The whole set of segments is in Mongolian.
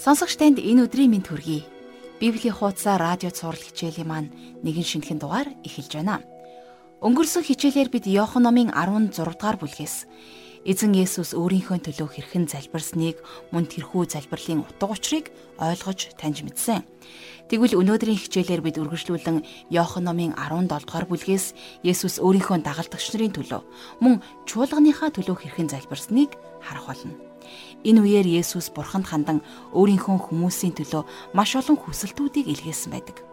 Сонсогч танд энэ өдрийн мэнд хүргэе. Библийн хуудасаа радио цаурал хичээлийн маань нэгэн шинэхэн дугаар эхэлж байна. Өнгөрсөн хичээлээр бид Иохан номын 16 дугаар бүлгээс эзэн Есүс өөрийнхөө төлөө хэрхэн залбирсныг мөн тэрхүү залбирлын утга учирыг ойлгож таньж мэдсэн. Тэгвэл өнөөдрийн хичээлээр бид үргэлжлүүлэн Иохан номын 17 дугаар бүлгээс Есүс өөрийнхөө дагалдагч нарын төлөө мөн чуулганыхаа төлөө хэрхэн залбирсныг харах болно. Энэ үеэр Есүс бурханд хандан өөрийнхөө хүмүүсийн төлөө маш олон хүсэлтүүдийг илгээсэн байдаг.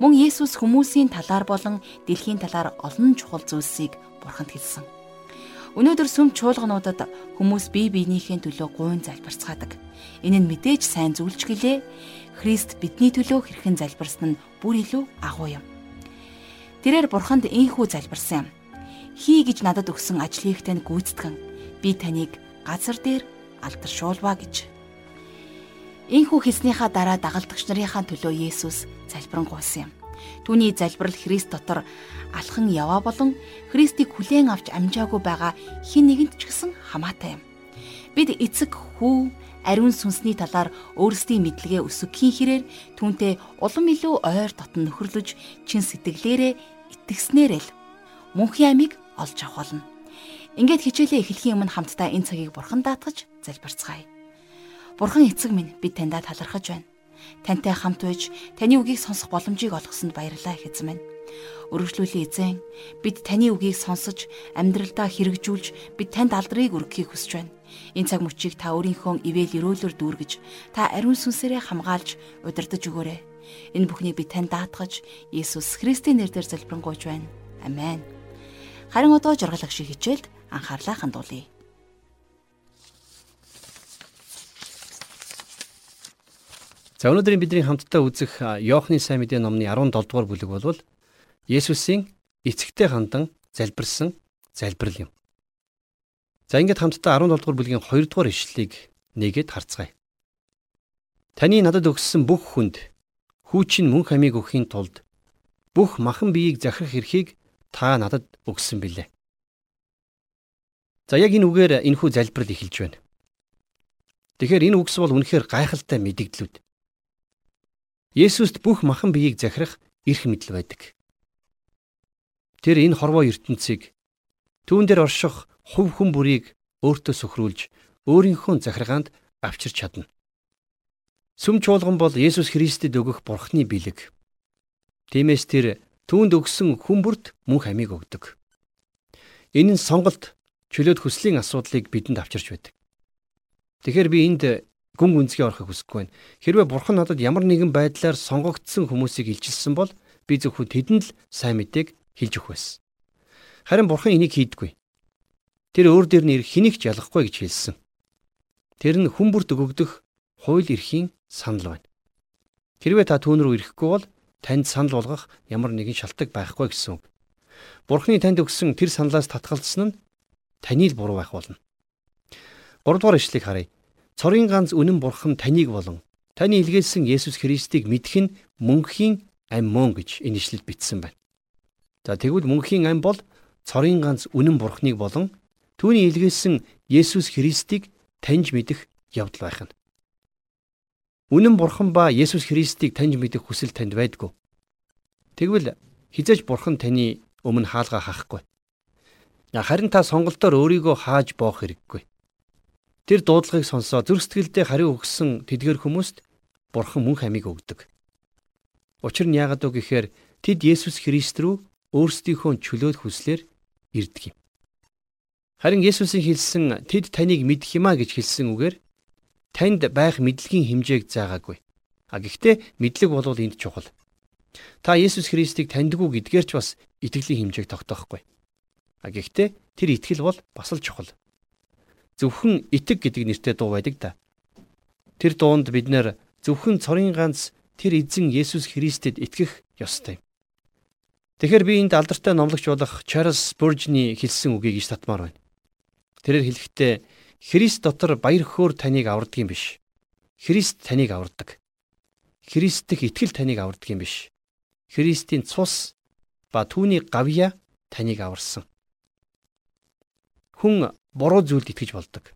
Мөн Есүс хүмүүсийн талаар болон дэлхийн талаар олон чухал зүйлсийг бурханд хэлсэн. Өнөөдөр сүм чуулгануудад хүмүүс бие биенийхээ төлөө гуйн залбирцгаадаг. Энэ нь мэдээж сайн зүйлч гэлээ. Христ бидний төлөө хэрхэн залбирсан нь бүр илүү агуу юм. Тэрээр бурханд ийхүү залбирсан юм. Хий гэж надад өгсөн ажлыг тань гүйцэтгэн. Би таныг газар дээр алдаршуулва гэж. Ийхүү хэлснийхаа дараа дагалдагч нарынхаа төлөө Есүс залбирanгуйсан юм. Түүний залбирал Христ дотор алхан яваа болон Христийг хүлээн авч амжаагүй байгаа хин нэгэнд ч гэсэн хамаатай юм. Бид эцэг хүү ариун сүнсний талаар өөрсдийн мэдлэгээ өсгөхийн хэрээр түүнтэй улам илүү ойр дотн нөхөрлөж чин сэтгэлээрээ итгэснээр л мөнхийн амийг олж авах болно. Ингээд хичээлээ эхлэхийн өмнө хамтдаа энэ цагийг бурхан даатгаж залбирцгаая. Бурхан эцэг минь би таньдаа талархаж байна. Тантай хамт байж таны үгийг сонсох боломжийг олгосонд баярлалаа эзэн минь. Өргөжлүүлээ эзэн. Бид таны үгийг сонсож амьдралдаа хэрэгжүүлж бид танд алдрыг өргөхийг хүсэж байна. Энэ цаг мөчийг та өөрийнхөө ивэл өрөөлөөр дүүргэж та ариун сүнсээрээ хамгаалж удирдах өгөөрэй. Энэ бүхнийг би танд даатгаж Иесус Христийн нэрээр залбирanгуйж байна. Амен. Харин одоо жаргалах шиг хичээлд анхаарлаа хандуулъя. За өнөөдрийн бидний хамтдаа үзэх Иохны сайн мэдээ номны 17 дугаар бүлэг бол Есүсийн эцэгтэй хандан залбирсан залбирал юм. За ингээд хамтдаа 17 дугаар бүлгийн 2 дугаар ишлэлийг нэгэд харцгаая. Таны надад өгсөн бүх хүнд хүүчин мөн хамийг өгөхийн тулд бүх махан биеийг захирах эрхийг та надад өгсөн билээ. За яг энэ үгээр энэхүү залбирал эхэлж байна. Тэгэхээр энэ үгс бол үнэхээр гайхалтай мэдэгдлүүд. Есүст бүх махан биеийг захирах эрх мэдэл байдаг. Тэр энэ хорвоо ертөнцийг түүн дээр орших хувь хүн бүрийг өөртөө сөхрүүлж өөрийнхөө захиргаанд авчирч чадна. Сүм чуулган бол Есүс Христэд өгөх Бурхны бэлэг. Тиймээс тэр түүнд өгсөн хүмүүрт мөнх амийг өгдөг. Энэ нь сонголт чөлөөт хүслийн асуудлыг бидэнд авчирч байдаг. Тэгэхээр би энд гүн гүнзгий орохыг хүсэхгүй байна. Хэрвээ бурхан надад ямар нэгэн байдлаар сонгогдсон хүмүүсийг илчилсэн бол би зөвхөн тэдэнд л сайн мэдээг хэлж өгөх байсан. Харин бурхан энийг хийдэггүй. Тэр өөр дээр нэр хэнийг ч ялахгүй гэж хэлсэн. Тэр нь хүмүүрт өгөгдөх хууль эрхийн санал байна. Хэрвээ та түүн рүү ирэхгүй бол танд санал болгох ямар нэгэн шалтгаан байхгүй гэсэн үг. Бурхны танд өгсөн тэр саналаас татгалзсан нь таны л буруу байх болно. 3 дугаар ишлэгийг харъя. Цорын ганц үнэн бурхан таныг болон таны илгээсэн Есүс Христийг мэдэх нь мөнхийн ам мөн гэж энэ ишлэлд бичсэн байна. За тэгвэл мөнхийн ам бол цорын ганц үнэн бурхныг болон түүний илгээсэн Есүс Христийг таньж мэдэх явдал байх нь. Үнэн бурхан ба Есүс Христийг таньж мэдэх хүсэл танд байдгүй. Тэгвэл хизээж бурхан таны өмнө хаалга хахгүй. Харин та сонголтоор өөрийгөө хааж боох хэрэггүй. Тэр дуудлагыг сонсоо зүрх сэтгэлдээ хариу өгсөн тэдгэр хүмүүст бурхан мөнх амийг өгдөг. Учир нь яагаад вэ гэхээр тэд Есүс Христ рүү өөрсдийнхөө чөлөөт хүслээр ирдэг юм. Харин Есүсийн хэлсэн тэд таныг мэдэх юмаа гэж хэлсэн үгээр танд байх мэдлэгийн хэмжээг заагаагүй. А гэхдээ мэдлэг бол энд чухал. Та Есүс Христийг таньдгүй гэдгээр ч бас итгэлийн хэмжээг тогтоохгүй. А гэхдээ тэр итгэл бол бас л чухал. Зөвхөн итэг гэдэг нэртэй дуу байдаг да. Тэр дуунд бид нэр зөвхөн цорын ганц тэр эзэн Есүс Христэд итгэх ёстой. Тэгэхээр би энд алдартай номлогч болох Чарльз Спurgeon-ы хэлсэн үгийг иш татмаар байна. Тэрээр хэлэхдээ Христ дотор баяр хөөр таныг авардаг юм биш. Христ таныг авардаг. Христ дэх итгэл таныг авардаг юм биш. Христийн цус ба түүний гавья таныг аварсан. Хүн буруу зүйлд итгэж болдог.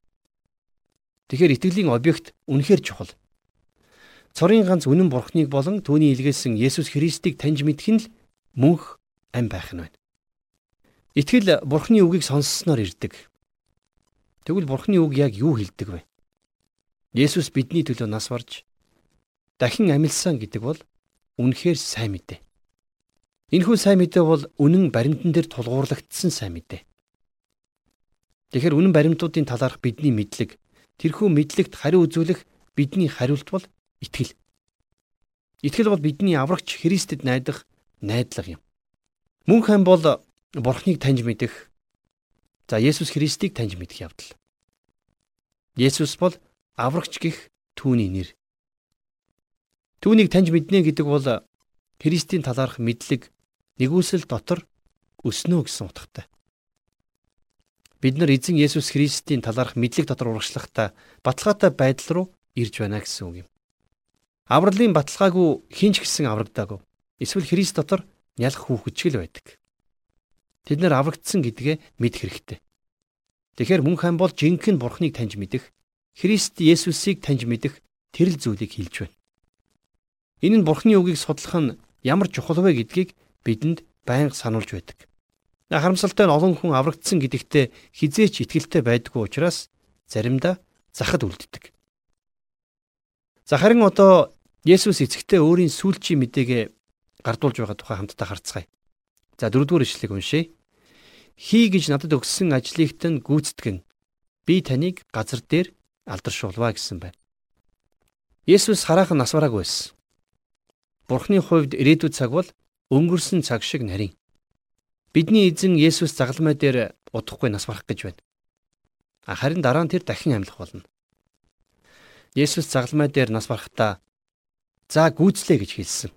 Тэгэхээр итгэлийн объект үнэхээр чухал. цорын ганц үнэн бурхныг болон түүний илгээсэн Есүс Христийг таньж мэдэх нь л мөнх ам байх нь байна. Итгэл бурхны үгийг сонссноор ирдэг. Тэгвэл бурхны үг яг юу хэлдэг вэ? Есүс бидний төлөө нас барж дахин амилсан гэдэг бол үнэхээр сайн мэдээ. Энэхүү сайн мэдээ бол үнэн баримтан дээр тулгуурлагдсан сайн мэдээ. Тэгэхээр үнэн баримтуудын талаарх бидний мэдлэг, тэрхүү мэдлэгт хариу үзүүлэх бидний хариулт бол итгэл. Итгэл бол бидний аврагч Христэд найдах найдлага юм. Мөн хэн бол Бурхныг таньж мэдэх. За Есүс Христийг таньж мэдэх явдал. Есүс бол аврагч гих түүний нэр. Түүнийг таньж мэднэ гэдэг бол Христийн талаарх мэдлэг нэгүсэл дотор өснө гэсэн утгатай. Бид нар эзэн Есүс Христийн талаарх мэдлэг дотор урагшлахдаа баталгаатай байдал руу ирж байна гэсэн үг юм. Авралын баталгаагүй хинч гисэн аврагдаагүй. Эсвэл Христ дотор нялх хүүхэдчгэл байдаг. Тэд нар аврагдсан гэдгээ мэдэх хэрэгтэй. Тэгэхээр мөн хан бол жинхэнэ бурхныг таньж мэдэх, Христ Есүсийг таньж мэдэх тэрл зүйлийг хэлж байна. Энэ нь бурхны үгийг судлах нь ямар чухал вэ гэдгийг бидэнд байнга сануулж байдаг. Харамсалтай нь олон хүн аврагдсан гэдэгтээ хизээч итгэлтэй байдгүй учраас заримдаа захад үлддэг. За харин одоо Есүс эцэгтэй өөрийн сүүлчийн мэдээгээ гардуулж байгаа тухай хамтдаа харцгаая. За дөрөвдүгээр ишлэгийг уншъя. Хий гэж надад өгсөн ажлыг тань гүйцэтгэн. Би таныг газар дээр алдаршуулваа гэсэн байна. Есүс хараахан нас бараагүй байсан. Бурхны хувьд ирээдүйд цаг бол өнгөрсөн цаг шиг нарийн. Бидний эзэн Есүс загалмай дээр удахгүй нас барах гэж байна. Харин дараа нь тэр дахин амьлах болно. Есүс загалмай дээр нас барахдаа за гүйцлээ гэж хэлсэн.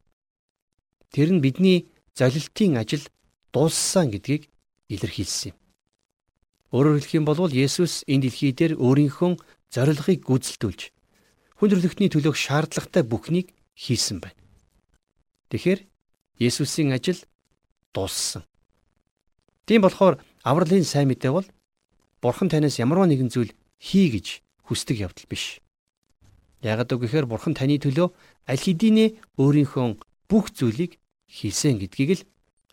Тэр нь бидний золилтын ажил дууссан гэдгийг илэрхийлсэн юм. Өөрөөр хэлэх юм бол Есүс энэ дэлхий дээр өөрийнхөө зорилгыг гүйцэлдүүлж хүндрэлтний төлөөх шаардлагатай бүхнийг хийсэн байна. Тэгэхээр Есүсийн ажил дууссан. Тийм болохоор авралын сайн мэдээ бол Бурхан танаас ямарваа нэгэн зүйл хий гэж хүсдэг явдал биш. Ягд үг гэхээр Бурхан таны төлөө аль хэдийнэ өөрийнхөө бүх зүйлийг хийсэн гэдгийг л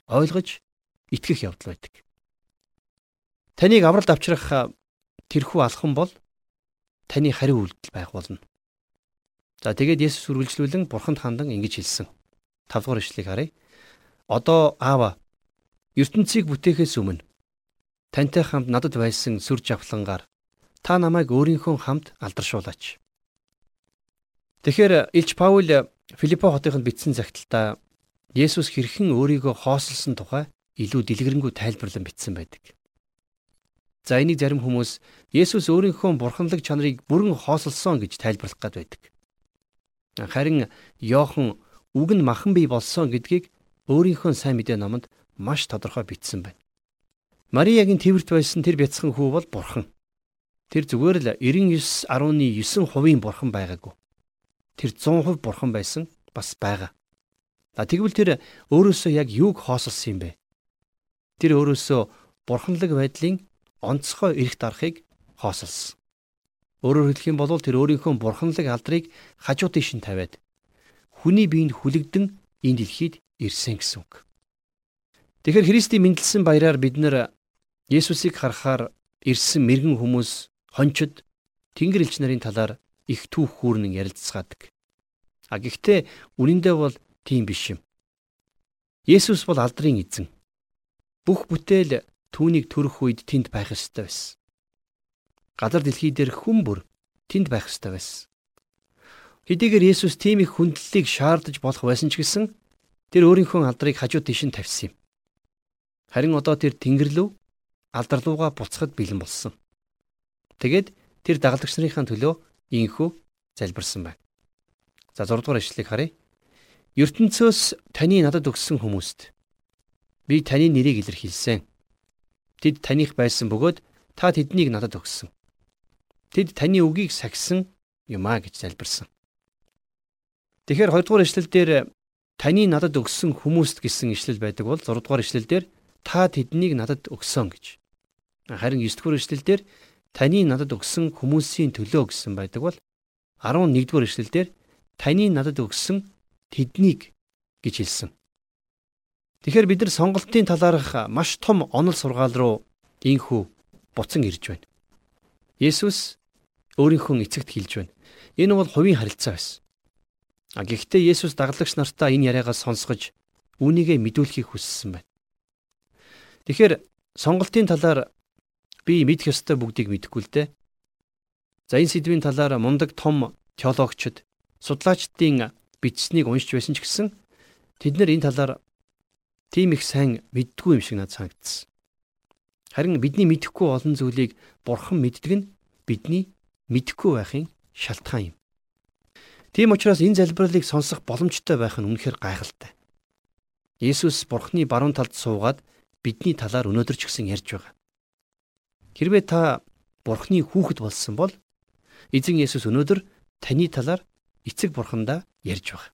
ойлгож итгэх явдал байдаг. Таныг авралд авчрах тэрхүү алхам бол таны хариу үйлдэл байх болно. За тэгээд Есүс үргэлжлүүлэн Бурханд хандан ингэж хэлсэн. 5 дугаар ишлэгийг харъя. Одоо Аава ертөнцийг бүтээхээс өмнө тантай хамт надад байсан сүр жавхлангаар та намайг өөрийнхөө хамт алдаршуулаач. Тэгэхээр Илч Паул Филиппо хотынд бичсэн загталтаа Есүс хэрхэн өөрийгөө хоосолсон тухай илүү дэлгэрэнгүй тайлбарлан бичсэн байдаг. За энийг зарим хүмүүс Есүс өөрийнхөө бурханлаг чанарыг бүрэн хоосолсон гэж тайлбарлах гад байдаг. Харин Йохан үг нь махан бий болсон гэдгийг өөрийнхөө сайн мэдээ номонд маш тодорхой бичсэн байна. Мариягийн тэрвэрт байсан тэр бяцхан хүү бол бурхан. Тэр зүгээр л 99.9% бурхан байгаагүй. Тэр 100% бурхан байсан бас байгаа. А тэгвэл тэр өөрөөсөө яг юуг хоосолсон юм бэ? Тэр өөрөөсөө бурханлаг байдлын онцгой эрх дарахыг хоосолсон. Өөрөөр хэлэх юм бол тэр өөрийнхөө бурханлаг алдрыг хажуу тийш нь тавиад хүний биеинд хүлэгдэн энэ дэлхийд ирсэн гэсэн үг. Тэгэхээр Христийн мэндэлсэн баяраар бид нар Есүсийг харахаар ирсэн мэрэгэн хүмүүс хончид Тэнгэр элч нарын талаар их түүх хүүрнэн ярилцсаадаг. А гэхдээ үнэндээ бол тийм биш юм. Есүс бол алдрын эзэн. Бүх бүтээл түүнийг төрөх үед тэнд байх ёстой байсан. Газар дэлхий дээр хүн бүр тэнд байх ёстой байсан. Хэдийгээр Есүс тийм их хүндлэлийг шаардаж болох байсан ч гэсэн тэр өөрийнхөө алдрыг хажуу тийш нь тавьсан юм. Харин одоо тэр Тэнгэр лүү алдар руугаа буцахад бэлэн болсон. Тэгээд тэр дагалдагч нарын төлөө ийхүү залбирсан байна. За 6 дугаар ишлэгийг харъя. ертөнцөөс таны надад өгсөн хүмүүст би таны нэрийг илэрхийлсэн. Тэд таних байсан бөгөөд та тэднийг надад өгсөн. Тэд таны үгийг сахисан юм а гэж залбирсан. Тэгэхээр 2 дугаар ишлэл дээр таны надад өгсөн хүмүүст гэсэн ишлэл байдаг бол 6 дугаар ишлэл дээр та тэднийг надад өгсөн гэж. Харин 9 дугаар ишлэл дээр таны надад өгсөн хүмүүсийн төлөө гэсэн байдаг бол 11 дугаар ишлэл дээр таны надад өгсөн тэднийг гэж хэлсэн. Тэгэхээр бид нар сонголтын талаарх маш том онол сургаал руу инхүү буцан ирж байна. Есүс өөрийнхөө эцэгт хэлж байна. Энэ бол хувийн харилцаа байсан. А гэхдээ Есүс дагалдагч нартаа энэ яриагаа сонсгож үүнийгээ мэдүүлэхийг хүссэн байна. Тэгэхээр сонголтын талаар би мэдэх ёстой бүгдийг мэдэхгүй л дээ. За энэ сэдвийн талаар мундаг том теологчид судлаачдын бичснийг уншиж байсан ч гэсэн тэд нар энэ талаар тийм их сайн мэддгүй юм шиг надад санагдсан. Харин бидний мэдэхгүй олон зүйлийг бурхан мэддэг нь бидний мэдэхгүй байхын шалтгаан юм. Тийм учраас энэ залбирлыг сонсох боломжтой байх нь үнэхээр гайхалтай. Есүс бурхны баруун талд суугаад бидний талаар өнөөдөр ч гэсэн ярьж байгаа. Хэрвээ та бурхны хүүхэд болсон бол эзэн Есүс өнөөдөр таны талаар эцэг бурхандаа ярьж байгаа.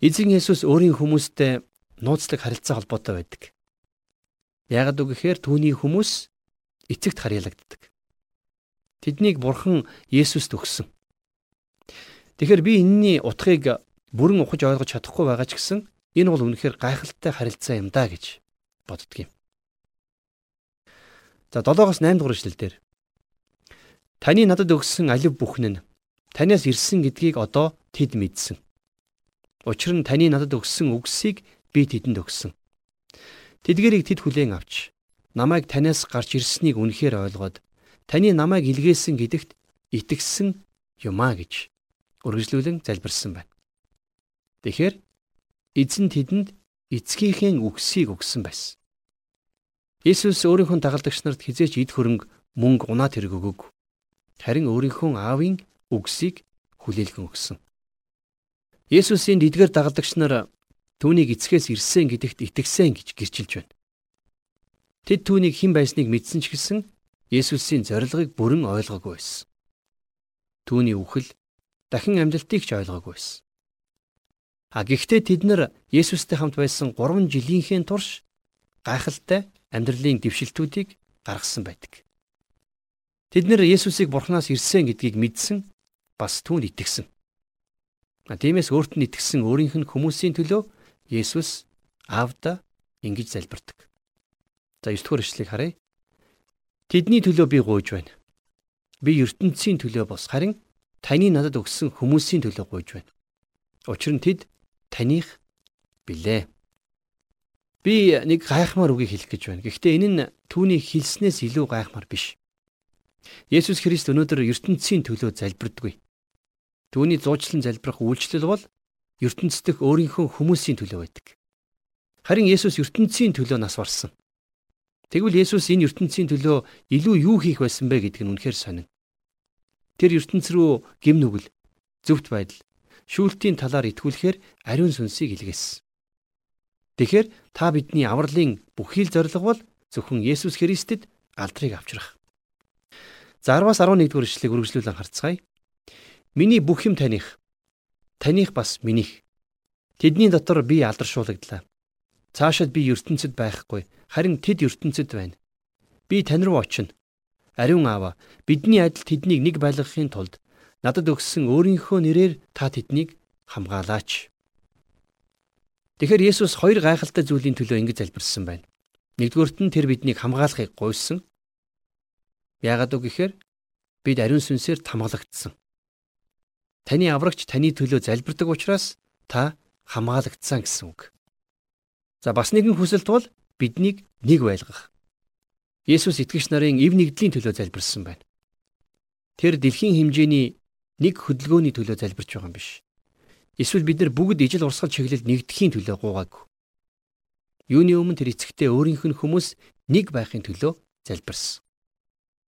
Эзэн Есүс өөрийн хүмүүстэй нууцлаг харилцаа холбоотой байдаг. Яагад үгэхээр түүний хүмүүс эцэгт харьяалагддаг. Тэднийг бурхан Есүст өгсөн. Тэгэхээр би энэний утгыг бүрэн ухаж ойлгож чадахгүй байгаа ч гэсэн энэ бол үнэхээр гайхалтай харилцаа юм да гэж боддгийм. За 7-оос 8 дугаар эшлэлдэр Таны надад өгсөн алив бүхэн нь танаас ирсэн гэдгийг одоо тэд мэдсэн. Учир нь таны надад өгсөн үгсийг би тэдэнд өгсөн. Тэдгэрийг тэд хүлээн авч намайг танаас гарч ирснийг үнэхээр ойлгоод таны намайг илгээсэн гэдэгт итгэсэн юмаа гэж үргэлжлүүлэн залбирсан байна. Тэгэхээр эзэн тэдэнд эцгийнхээ үгсийг өгсөн байсан. Иесус өөрийнхөө дагалдагч нарт хизээч эд хөрөнгө мөнгө унаад хэрэг өгөөг. Харин өөрийнхөө аавын үгсийг хүлээлгэн өгсөн. Есүсийн эдгээр дагалдагч нар түүнийг эцгээс ирсэн гэдэгт итгэсэн гэж гэрчилж байна. Тэд түүнийг хэн байсныг мэдсэн ч гэсэн Есүсийн зорилгыг бүрэн ойлгоогүй байсан. Түүний үхэл дахин амьдралтыг ч ойлгоогүй байсан. А гэхдээ тэд нар Есүстэй хамт байсан 3 жилийнхээ турш гайхалтай амьдралын дэвшилтүүдийг гаргасан байдаг. Тэд нэр Есүсийг Бурханаас ирсэн гэдгийг мэдсэн бас түүнд итгэсэн. Тиймээс өөрт нь итгэсэн өөрийнх нь хүмүүсийн төлөө Есүс Аавда ингэж залбирдаг. За 9 дугаар ишлэгийг харъя. Тэдний төлөө би гуйж байна. Би ертөнцийн төлөө бос харин таны надад өгсөн хүмүүсийн төлөө гуйж байна. Учир нь тэд таних билээ. Би нэг гайхмаар үгийг хэлэх гэж байна. Гэхдээ энэ нь түүний хэлснээс илүү гайхмаар биш. Есүс Христ өнөөдөр ертөнцийн төлөө залбирдаггүй. Түүний зуучлан залбирах үйлчлэл бол ертөнцийн дэх өөрийнхөө хүмүүсийн төлөө байдаг. Харин Есүс ертөнцийн төлөө нас барсан. Тэгвэл Есүс энэ ертөнцийн төлөө илүү юу хийх байсан бэ гэдг нь үнэхээр сонин. Тэр ертөнц рүү гим нүгэл, зөвхт байдал, шүүлтийн талаар итгүүлэхээр ариун сүнсийг илгээсэн. Тэгэхээр та бидний авралын бүхий л зорилго бол зөвхөн Есүс Христэд алдрыг авчрах. За 10-аас 11 дугаар ишлэгийг үргэлжлүүлэн харцгаая. Миний бүх юм таних таних бас минийх. Тэдний дотор би алдаршуулагдлаа. Цаашид би ертөнцид байхгүй, харин тэд ертөнцид байна. Би тань руу очино. Ариун аава, бидний адил тэднийг нэг байлгахын тулд надад өгсөн өөрийнхөө нэрээр та тэднийг хамгаалаач. Тэгэхээр Есүс хоёр гайхалтай зүйлийн төлөө ингэж залбирсан байна. Нэгдүгüрт нь тэр биднийг хамгаалахыг гуйсан. Яагаад үг гэхээр бид ариун сүнсээр тамгалагдсан. Таны аврагч таны төлөө залбирдаг учраас та хамгаалагдсан гэсэн үг. За бас нэгэн хүсэлт бол биднийг нэг байлгах. Есүс итгэгч нарын эв нэгдлийн төлөө залбирсан байна. Тэр дэлхийн хэмжээний нэг хөдөлгөөний төлөө залбирч байгаа юм биш. Эсвэл бид нар бүгд ижил урсгал чиглэлд нэгдэхийн төлөө гуугаагүй. Юуны өмнө тэр эцэгтэй өөрийнх нь хүмүүс нэг байхын төлөө залбирсан.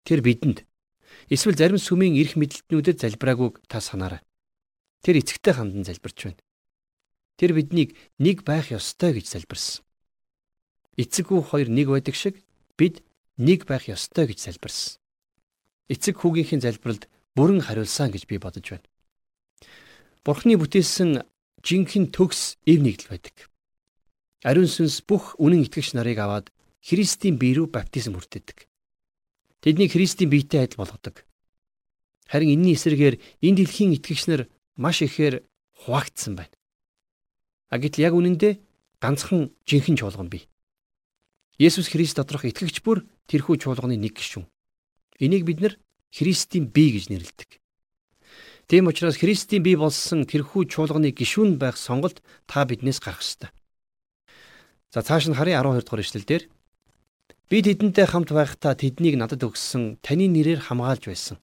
Тэр бидэнд Эсвэл зарим сүмийн эрх мэдлэлтнүүдэд залбираагүйг та санаарай. Тэр эцэгтэй хандан залбирч байна. Тэр биднийг нэг байх ёстой гэж залбирсан. Эцэг хүү хоёр нэг байдаг шиг бид нэг байх ёстой гэж залбирсан. Эцэг хүүгийнхээ залбиралд бүрэн хариулсан гэж би бодож байна. Бурхны бүтээсэн жинхэнэ төгс эв нэгдэл байдаг. Ариун сүнс бүх үнэн итгэгч нарыг аваад Христийн бие рүү баптизм хүртээдэг. Тэднийг Христийн биетэй адил болгодог. Харин энэний эсрэгээр энэ дэлхийн итгэгч нар маш ихээр хуваагдсан байна. А гэтэл яг үнэндээ ганцхан жинхэнэ чуулган бий. Есүс Христ доторх итгэгч бүр тэрхүү чуулганы нэг гишүүн. Энийг бид нар Христийн бие гэж нэрлэдэг. Тийм учраас Христийн бие болсон тэрхүү чуулганы гишүүн байх сонголт та биднээс гарах ёстой. За цааш нь харин 12 дугаар ишлэлдэр би тэдэнтэй хамт байхдаа тэднийг надад өгсөн таны нэрээр хамгаалж байсан.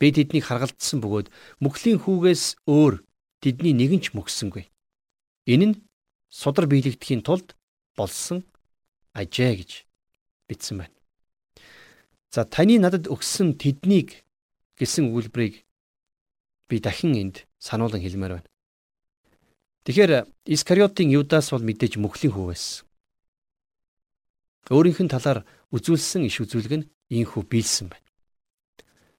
Би тэднийг харгалзсан бөгөөд мөхлийн хүүгээс өөр тэдний нэгэн ч мөксөнгүй. Энэ нь судар биелэгдэхийн тулд болсон ажээ гэж бичсэн байна. За таны надад өгсөн тэднийг гэсэн үйлбэрийг би дахин энд сануулan хэлмээр байна. Тэгэхээр Искариотын Юдас бол мэдээж мөхлийн хүү байсан. Өөрийнх нь талаар үзүүлсэн иш үзүүлэг нь ийхүү биелсэн байна.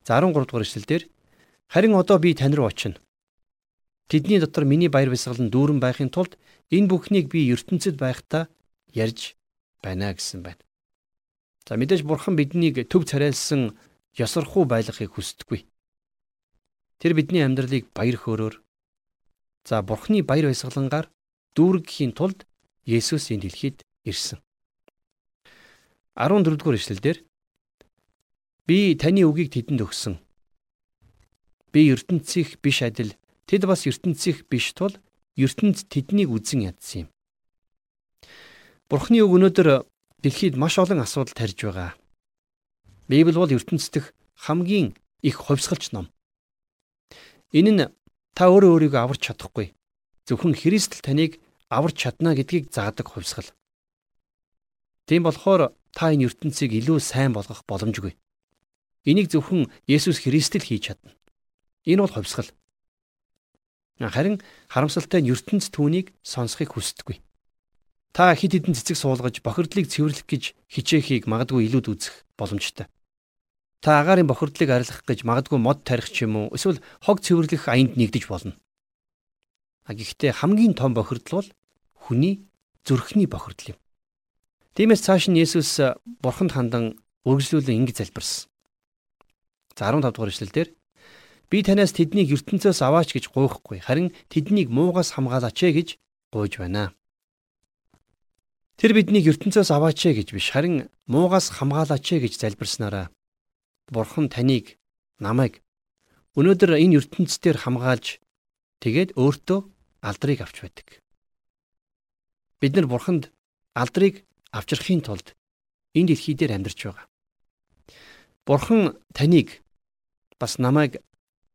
За 13 дугаар эшлэлдэр харин одоо би тань руу очино. Тэдний дотор миний баяр бясгал нь дүүрэн байхын тулд энэ бүхнийг би ертөнцид байхдаа ярьж байна гэсэн байна. За мэдээж бурхан биднийг төв царайлсан ёсорхуу байлгахыг хүсдэггүй. Тэр бидний амьдралыг баяр хөөрөөр за Бурхны баяр баясгалангаар дүүргэхийн тулд Есүс энэ дэлхийд ирсэн. 14 дугаар эшлэлдэр би таны үгийг тэдэнд өгсөн. Би ертөнцийнх биш адил тэд бас ертөнцийнх биш тул ертөнд тэднийг үзэн ядсан юм. Бурхны үг өнөөдөр дэлхийд маш олон асуудал тарьж байгаа. Библи бол ертөнцийнх хамгийн их хувьсгалч ном. Энэ нь та өөрөө өөрийгөө аварч чадахгүй. Зөвхөн Христ л таныг аварч чадна гэдгийг заадаг хувьсгал. Тийм болохоор та энэ ертөнцийг илүү сайн болгох боломжгүй. Энийг зөвхөн Есүс Христ л хийж чадна. Энэ бол хувьсгал. Харин харамсалтай нь ертөнц түүнийг сонсхийг хүсдэггүй. Та хид хідэн цэцэг суулгаж бохирдлыг цэвэрлэх гэж хичээхийг магадгүй илүүд үзэх боломжтой. Та агаарын бохирдлыг арилгах гэж магадгүй мод тарих ч юм уу эсвэл хог цэвэрлэх аянд нэгдэж болно. А гэхдээ хамгийн том бохирдол бол хүний зүрхний бохирдол юм. Тиймээс цааш нь Есүс бурханд хандан үргэлжлүүлэн ингэж залбирсан. За 15 дугаар эшлэлдэр би танаас тэднийг ертөнцөөс аваач гэж гуйхгүй харин тэднийг муугаас хамгаалаач э гэж гуйж байна. Тэр биднийг ертөнцөөс аваач э гэж биш харин муугаас хамгаалаач э гэж залбирснараа Бурхан таныг намайг өнөөдөр энэ ертөнцийн хамгаалж тэгээд өөртөө алдрыг авч байдаг. Бид нар Бурханд алдрыг авчрахын тулд энэ дэлхий дээр амьдарч байгаа. Бурхан таныг бас намайг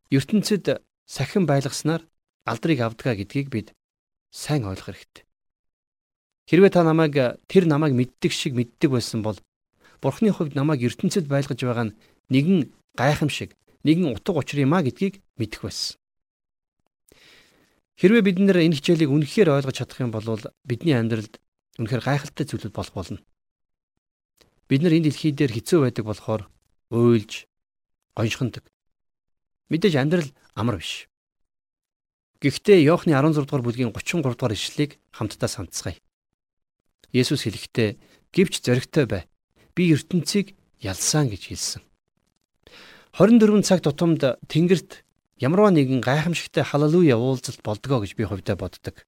ертөнцид сахин байлгаснаар алдрыг авдгаа гэдгийг бид сайн ойлгох хэрэгтэй. Хэрвээ та намайг тэр намайг мэддэг шиг мэддэг байсан бол Бурхны хувьд намайг ертөнцид байлгаж байгаа нь нэгэн гайхамшиг, нэгэн утга учир юм а гэдгийг мэдэх байсан. Хэрвээ бид нэр энэ хичээлийг үнэхээр ойлгож чадах юм бол бидний амьдралд үнэхээр гайхалтай зүйлүүд болох болно. Бид нар энэ дэлхий дээр хэцүү байдаг болохоор уйлж, гоншхондог. Мэдээж амьдрал амар биш. Гэхдээ Иохны 16 дугаар бүлгийн 33 дугаар ишлэлийг хамтдаа санацгаая. Есүс хэлэхдээ гівч зоригтой бай. Би ертөнцийг ялсан гэж хэлсэн. 24 цаг тутамд Тэнгэрт ямарваа нэгэн гайхамшигтай халелуя уулзалт болдгоо гэж би хувьдаа боддог.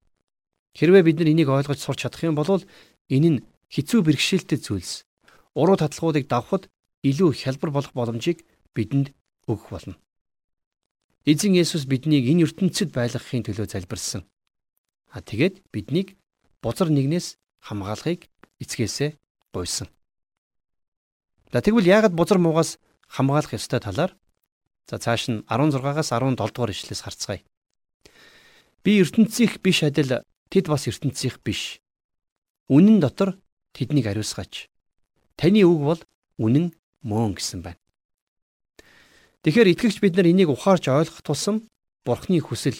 Хэрвээ бид нар энийг ойлгож сурч чадах юм бол энэ нь хэцүү бэрхшээлтэй зүйлс. Уруу татлагуудыг давхад илүү хялбар болох боломжийг бидэнд өгөх болно. Эзэн Есүс биднийг энэ ертөнцид байлгахын төлөө залбирсан. А тэгээд биднийг бузар нэгнээс хамгаалахыг эцгээсээ гуйсан. За тэгвэл яагаад бузар муугаас хамгаалах ёстой талаар за цааш нь 16-аас 17 дугаар ишлээс харцгаая. Би ертөнцийнх биш адил тэд бас ертөнцийнх биш. Үнэн дотор тэднийг ариусгаач. Таны үг бол үнэн мөн гэсэн байна. Тэгэхээр итгэгч бид нар энийг ухаарч ойлгох тусам Бурхны хүсэл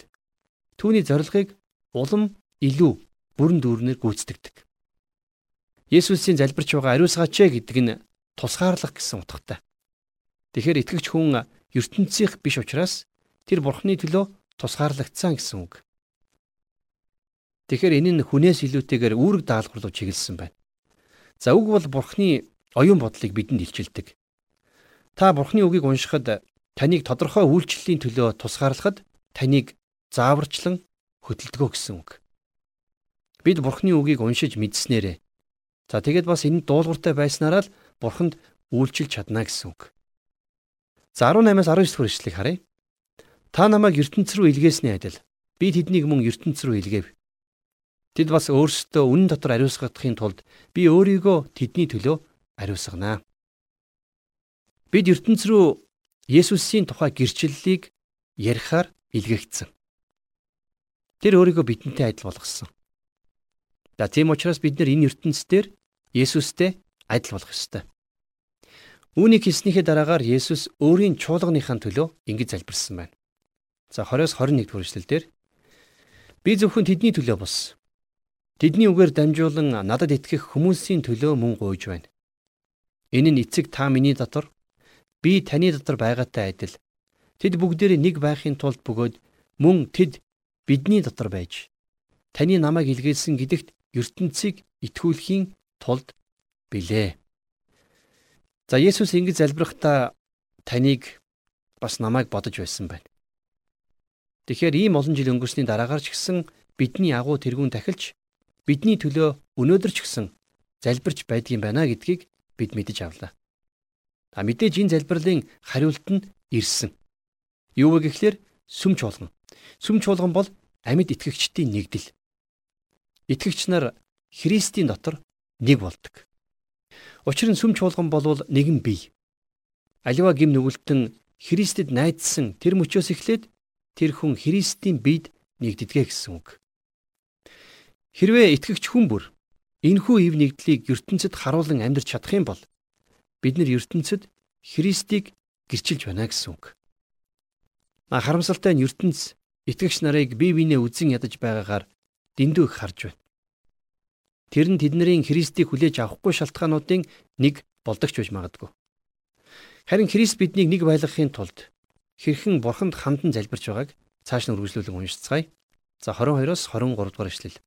түүний зорилгыг улам илүү бүрэн дүүрнээр гүйцэтгэдэг. Есүсийн залбирч байгаа ариусгаач гэдэг нь тусгаарлах гэсэн утгатай. Тэгэхээр итгэгч хүн ертөнцийнх биш учраас тэр бурхны төлөө тусгаарлагдсан гэсэн үг. Тэгэхээр энэ нь хүнээс илүүтэйгээр үүрэг даалгавар руу чиглэсэн байна. За үг бол бурхны оюун бодлыг бидэнд илчилдэг. Та бурхны үгийг уншихад таныг тодорхой үйлчлэлийн төлөө тусгаарлахад таныг зааварчлан хөдөлдгөө гэсэн үг. Бид Бурхны үгийг уншиж мэдснээрээ за тэгээд бас энэ дуулууртай байснараа л Бурханд үйлчилж чадна гэсэн үг. За 18-аас 19 дэх эшлэгийг харъя. Та намайг ертөнц рүү илгээсний адил би тэднийг мөн ертөнц рүү илгээв. Тэд бас өөрсдөө үнэн дотор ариусгахын тулд би өөрийгөө тэдний төлөө ариусгана. Бид ертөнц рүү Есүсийн тухай гэрчлэлийг ярихаар илгээгдсэн. Тэр өөрийгөө бидэнтэй адил болгосон. За тийм учраас бид нар энэ ертөнцийн Есүстэй адил болох ёстой. Үүнийг хийснийхээ дараагаар Есүс өөрийн чуулганыхаа төлөө ингэж залбирсан байна. За 20-с 21 дугаар эшлэлдэр би зөвхөн тэдний төлөө бос. Тэдний үгээр дамжуулан надад итгэх хүмүүсийн төлөө мөн гуйж байна. Энэ нь эцэг та миний дотор би таны дотор байгаатай адил. Тэд бүгдээр нэг байхын тулд бөгөөд мөн тэд бидний дотор байж таны намайг илгээсэн гэдэгт ертөнцийг итгүүлэхийн тулд билээ. За Есүс ингэж залбирахдаа таныг бас намайг бодож байсан байна. Тэгэхээр ийм олон жил өнгөрсний дараагаар ч гэсэн бидний агуу тэргүүн тахилч бидний төлөө өнөөдөр ч гэсэн залбирч байдгийн байна гэдгийг бид мэдэж авлаа. А мэдээж энэ залбирлын хариулт нь ирсэн. Юу вэ гэхлээр сүм чуулган. Сүм чуулган бол амьд итгэгчдийн нэгдэл. Итгэгч нар Христийн дотор нэг болдог. Учир нь сүм чуулган болвол нэгэн бие. Аливаа гим нүгэлтэн Христэд найдсан тэр мөчөөс эхлээд тэр хүн Христийн биед нэгддэгэ гэсэн үг. Хэрвээ итгэгч хүн бүр энэхүү ив нэгдлийг ертөнцид харуулan амьдрч чадах юм бол бид нар ертөнцид Христийг гэрчилж байна гэсэн үг. Харамсалтай нь ертөнц итгэгч нарыг бие биенээ үзен ядаж байгаагаар дэндүү их харж байна. Тэр нь тэдний Христийг хүлээж авахгүй шалтгаануудын нэг болдогч байж магадгүй. Харин Христ биднийг нэг байлгахын тулд хэрхэн бурханд хандан залбирч байгааг цааш нь үргэлжлүүлэн уншицгаая. За 22-оос 23 дугаар эшлэл.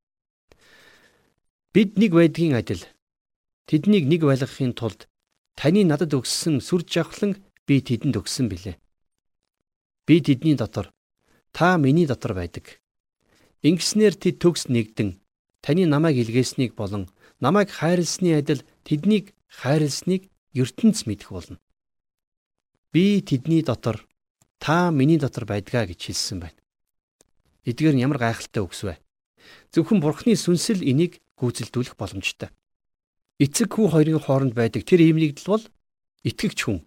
Бид нэг байдгийн адил тэднийг нэг байлгахын тулд таны надад өгсөн сүр жавхлан би тэдэнд өгсөн билээ. Би тэдний дотор та миний дотор байдаг. Ингэснээр тэд төгс нэгдэн таны намайг илгээснийг болон намайг хайрлсны адил тэднийг хайрлсныг ертөнц мэдэх болно. Би тэдний дотор та миний дотор байдгаа гэж хэлсэн байна. Эдгээр нь ямар гайхалтай үгс вэ? Зөвхөн Бурхны сүнсэл энийг гүйцэлдүүлэх боломжтой. Эцэг хүү хоёрын хооронд байдаг тэр иймнэгдэл бол итгэгч хүн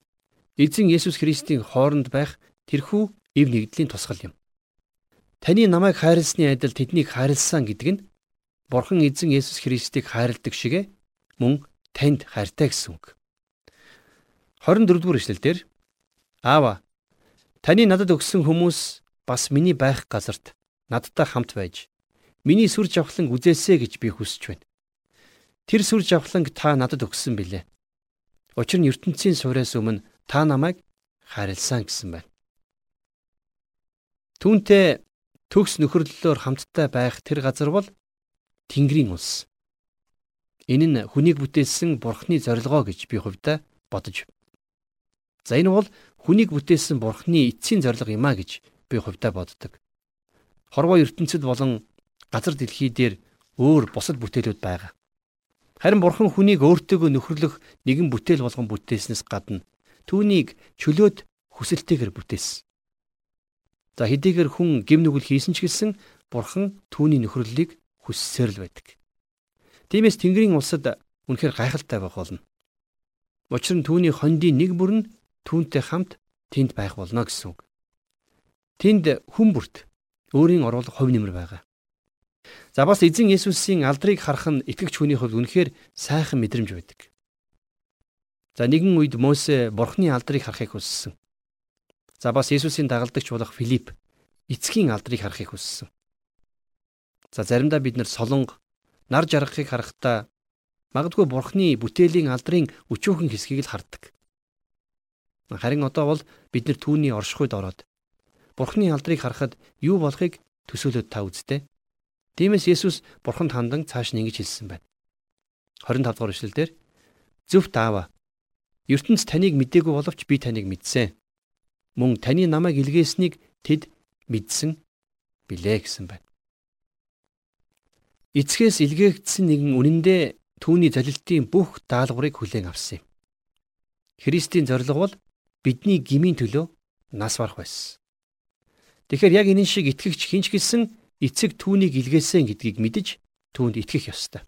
эзэн Есүс Христийн хооронд байх тэрхүү ив нэгдлийн тусгал юм. Таны намайг хайрлсны адил тэднийг хайрлсан гэдэг нь Бурхан эзэн Есүс Христийг хайрладаг шигэ мөн танд хайртай гэсэн үг. 24 дугаар эшлэлдэр Аава таны надад өгсөн хүмүүс бас миний байх газарт надтай хамт байж миний сүр жавхлан үзээсэ гэж би хүсэж байна. Тэр сүр жавхланг та надад өгсөн билээ. Учир нь ертөнцийн суураас өмнө та намайг хайрлсан гэсэн байна. Түүнтэй төгс нөхөрлөлөөр хамттай байх тэр газар бол Тэнгэрийн улс. Энэ нь хүнийг бүтээсэн Бурхны зорилгоо гэж би хувьдаа бодож. За энэ бол хүнийг бүтээсэн Бурхны эцсийн зорилго юм а гэж би хувьдаа боддог. Хорвоо ертөнцид болон газар дэлхий дээр өөр бусад бүтээлүүд байгаа. Харин Бурхан хүнийг өөртөөгөө нөхөрлөх нэгэн бүтээл болгон бүтээснээс гадна түүнийг чөлөөт хүсэлтэйгээр бүтээсэн. За хэдийгээр хүн гим нүгэл хийсэн ч гэсэн Бурхан түүний нөхөрлөлийг хүссээр л байдаг. Тиймээс Тэнгэрийн улсад үнэхээр гайхалтай байх болно. Учир нь түүний хондийн нэг бүр нь түүнтэй хамт тэнд байх болно гэсэн үг. Тэнд хүн бүрт өөрийн оруулах хувь нэмэр байгаа. За бас эзэн Есүсийн алдрыг харах нь итгэгч хүний хувьд үнэхээр сайхан мэдрэмж байдаг. За нэгэн үед Мосе Бурхны алдрыг харахыг хүссэн. За бас Есүсийн дагалдагч болох Филипп эцгийн алдрыг харахыг хүссэн. За заримдаа бид нэр солонго нар жаргахыг харахтаа магадгүй бурхны бүтээлийн алдрын өчүүхэн хэсгийг л хардаг. Харин одоо бол бид нэр түүний оршихуйд ороод бурхны алдрыг харахад юу болохыг төсөөлөд та үзтээ. Тиймээс Есүс бурханд хандан цааш нь ингэж хэлсэн байна. 25 дугаар эшлэлдэр зөвхт аава ертөнц таныг мдээгүй боловч би таныг мэдсэн. Мөн таны намайг илгээснийг тэд мэдсэн билээ гэсэн байна. Эцгээс илгээгдсэн нэгэн үнэндээ түүний залилтын бүх даалгаврыг хүлээн авсан юм. Христийн зорилго бол бидний гмийн төлөө нас барах байсан. Тэгэхээр яг энэ шиг итгэгч хинч гисэн эцэг түүнийг илгээсэн гэдгийг мэдэж түүнд итгэх ёстой.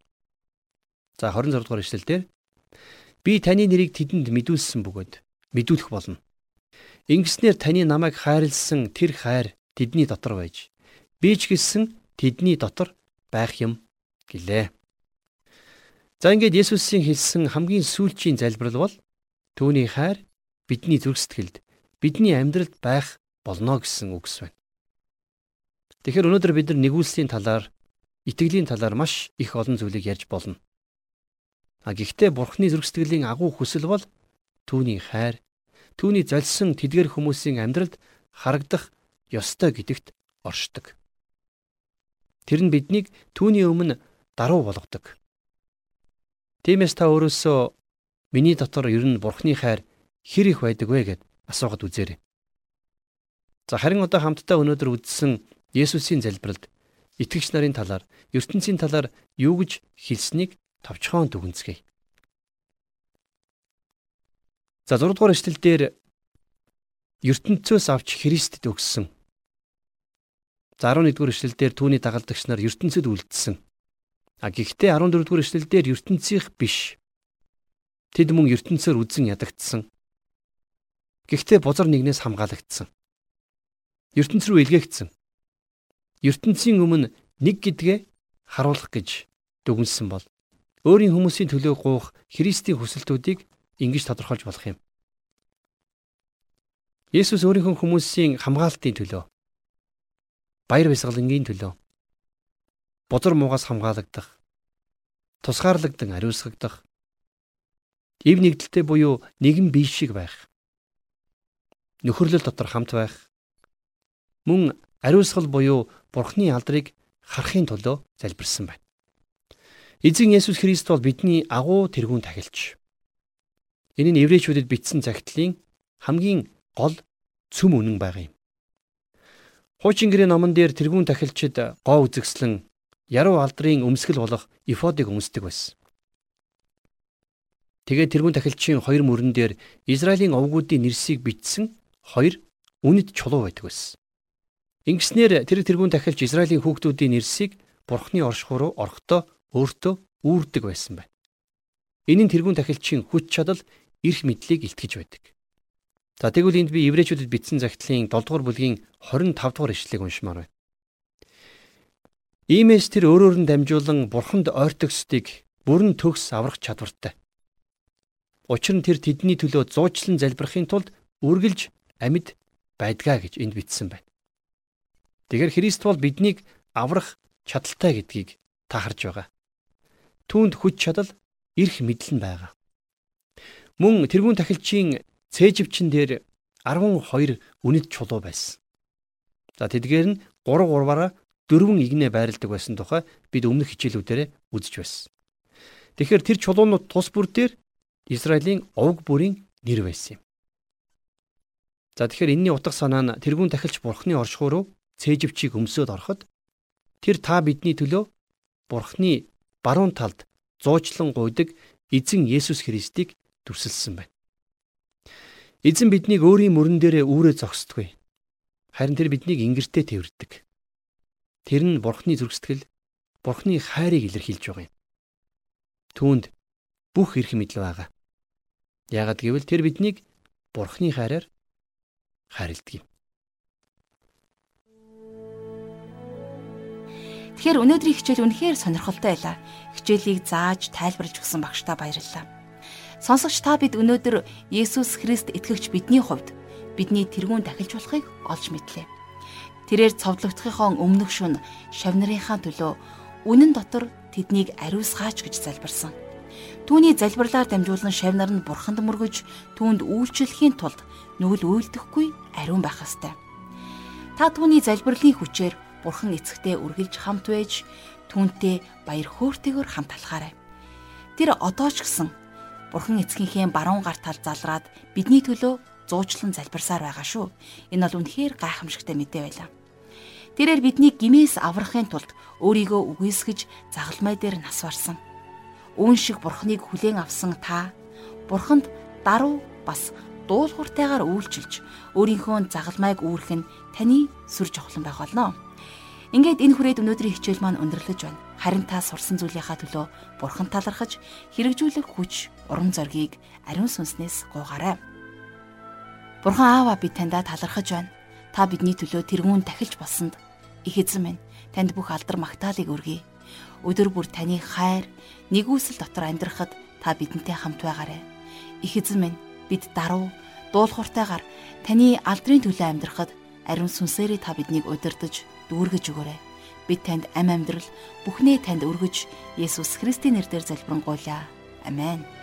За 26 дугаар эшлэлдэр би таны нэрийг тэдэнд мэдүүлсэн бөгөөд мэдүүлэх болно. Ингэснээр таны намайг хайрлсан тэр хайр тэдний дотор байж би ч гэсэн тэдний дотор байх юм гэлээ. За ингээд Есүсийн хэлсэн хамгийн сүүлчийн залбирал бол түүний хайр бидний зүрх сэтгэлд бидний амьдралд байх болно гэсэн үгс байна. Тэгэхээр өнөөдөр бид нар нэгүүлслийн талаар итгэлийн талаар маш их олон зүйлийг ярьж болно. А гэхдээ Бурхны зүрх сэтгэлийн агуу хүсэл бол түүний хайр, түүний золисон тэдгэр хүмүүсийн амьдралд харагдах ёстой гэдэгт оршдог. Тэр нь биднийг түүний өмнө даруй болгодог. Тиймээс та өөрөөсөө миний дотор ер нь Бурхны хайр хэр их байдаг вэ гэд асуугаад үзээрэй. За харин одоо хамтдаа өнөөдөр үздсэн Есүсийн залбиралд итгэгч нарын талаар, ертөнцийн талаар юу гэж хэлснийг товчхон дүгнэцгээе. За 6 дугаар эшлэл дээр ертөнцөөс авч Христэд өгсөн. За 11 дугаар эшлэл дээр түүний дагалдагч нар ертөнцид үлдсэн. А гэхдээ 14 дугаар эшлэл дээр ертөнцийнх биш. Тэд мөн ертөнцөөр үзэн ядагдсан. Гэхдээ бузар нэгнээс хамгаалагдсан. ертөнц рүү илгээгдсэн. ертөнцийн өмнө нэг гэдгээ харуулах гэж дүгнсэн бол өөрийн хүмүүсийн төлөө гуух Христийн хүсэлтүүдийг ингэж тодорхойлж болох юм. Есүс өөрийнхөө хүмүүсийн хамгаалтын төлөө баяр баясгалангийн төлөө бузар муугаас хамгаалагдах, тусгаарлагдсан ариусгагдах, ив нэгдэлтэй буюу нэгэн бие шиг байх, нөхөрлөл дотор хамт байх, мөн ариусгал буюу Бурхны алдрыг харахын төлөө залбирсан байна. Эзэн Есүс Христ бол бидний агуу тэргүүн тахилч. Энэ нь еврейчүүдэд бичсэн загтлын хамгийн гол цөм үнэн байгаа юм. Хуучин гэрээ номон дээр тэргүүн тахилчид гоо үзэгслэн яруу алдрын өмсгөл болох эфодыг өмсдөг байсан. Тэгээд тэргүүн тахилчийн хоёр мөрөн дээр Израилийн овгуудын нэрсийг бичсэн хоёр үнэт чулуу байдаг байсан. Ингэснээр тэр тэргүүн тахилч Израилийн хүүхдүүдийн нэрсийг Бурхны оршихуй руу орохдоо өөртөө үүрдэг байсан байна. Энэ нь тэрүүн тахилчийн хүч чадал эрх мэдлийг илтгэж байдаг. За тэгвэл энд би еврейчүүдэд бичсэн загтлын 7 дугаар бүлгийн 25 дугаар ишлэгийг уншмаар байна. Иймээс тэр өөрөөр нь дамжуулан бурханд ойртогсдыг бүрэн төгс аврах чадвартай. Учир нь тэр тэдний төлөө зуучлан залбирахын тулд үргэлж амьд байдгаа гэж энд бичсэн байна. Тэгэхээр Христ бол биднийг аврах чадaltaй гэдгийг та харж байгаа түүнд хүч чадал эрх мэдэл нь байгаа. Мөн тэрүүн тахилчийн цээжвчин дээр 12 үнэт чулуу байсан. За тэдгээр нь 3 3-аараа дөрвөн игнэ байрладаг байсан тухай бид өмнөх хичээлүүдээр үзэж байсан. Тэгэхээр тэр чулуунууд тус бүр дээр Израилийн овг бүрийн нэр байсан юм. За тэгэхээр энэний утга санаа нь тэрүүн тахилч бурхны оршихуй руу цээжвчийг өмсөд ороход тэр та бидний төлөө бурхны баруун талд зуучлан гуйдаг эзэн Есүс Христийг дүрсэлсэн байна. Эзэн биднийг өөрийн мөрөн дээрээ үүрээ зогсдгүй. Харин тэр биднийг ингэртээ тэрвэрдэг. Тэр нь Бурхны зүрхсэтгэл, Бурхны хайрыг илэрхийлж байгаа юм. Түүнд бүх эрх мэдэл байгаа. Яагад гэвэл тэр биднийг Бурхны хайраар хайрладаг юм. Тэгэхээр өнөөдрийн хичээл үнэхээр сонирхолтой байлаа. Хичээлийг зааж тайлбарлаж өгсөн багштай баярлалаа. Сонсогч та бид өнөөдөр Есүс Христ итгэгч бидний хувьд бидний тэрүүн дахилж болохыг олж мэдлээ. Тэрээр цовдлогдохын өмнөх шүн шавнарынхаа төлөө үнэн дотор тэднийг ариусгаач гэж залбирсан. Түүний залбирлаар дамжуулан шавнар нь бурханд мөргөж түүнд үйлчлэхийн тулд нүгэл үйлдэхгүй ариун байх ёстой. Та түүний залбирлын хүчээр Бурхан эцэгтэй үргэлж хамт байж түүнтэй баяр хөөртэйгээр хамт алхаарай. Тэр одоо ч гэсэн Бурхан эцгийнхээ баруун гар тал залраад бидний төлөө зуучлан залбирсаар байгаа шүү. Энэ бол үнэхээр гайхамшигтай мэдээ байлаа. Тэрээр биднийг гимээс аврахын тулд өөрийгөө үгүйсгэж загалмай дээр нас барсан. Үүн шиг бурхныг хүлээн авсан та бурханд даруй бас дуулууртайгаар үйлчилж өөрийнхөө загалмайг үүрэх нь таны сүр жавхлан байх болно. Ингээд энэ хүрээд өнөөдрийн хичээл маань өндөрлөж байна. Харин та сурсан зүйлийнхаа төлөө бурхан талархаж хэрэгжүүлэх хүч, урам зоригийг ариун сүнснээс гуйгаарай. Бурхан аава би таньда талархаж байна. Та бидний төлөө тэрүүн тахилж болсонд их эзэн минь танд бүх алдар магтаалыг өргөе. Өдөр бүр таны хайр, нэгүсэл дотор амьдрахад та бидэнтэй хамт байгаарай. Их эзэн минь бид даруй дуулууртайгаар таны алдрын төлөө амьдрахад ариун сүнсээрээ та биднийг удирдах, дүүргэж өгөөрэй. Бид танд ам амьдрал бүхнээ танд өргөж Есүс Христийн нэрээр залбирanгуйлаа. Амен.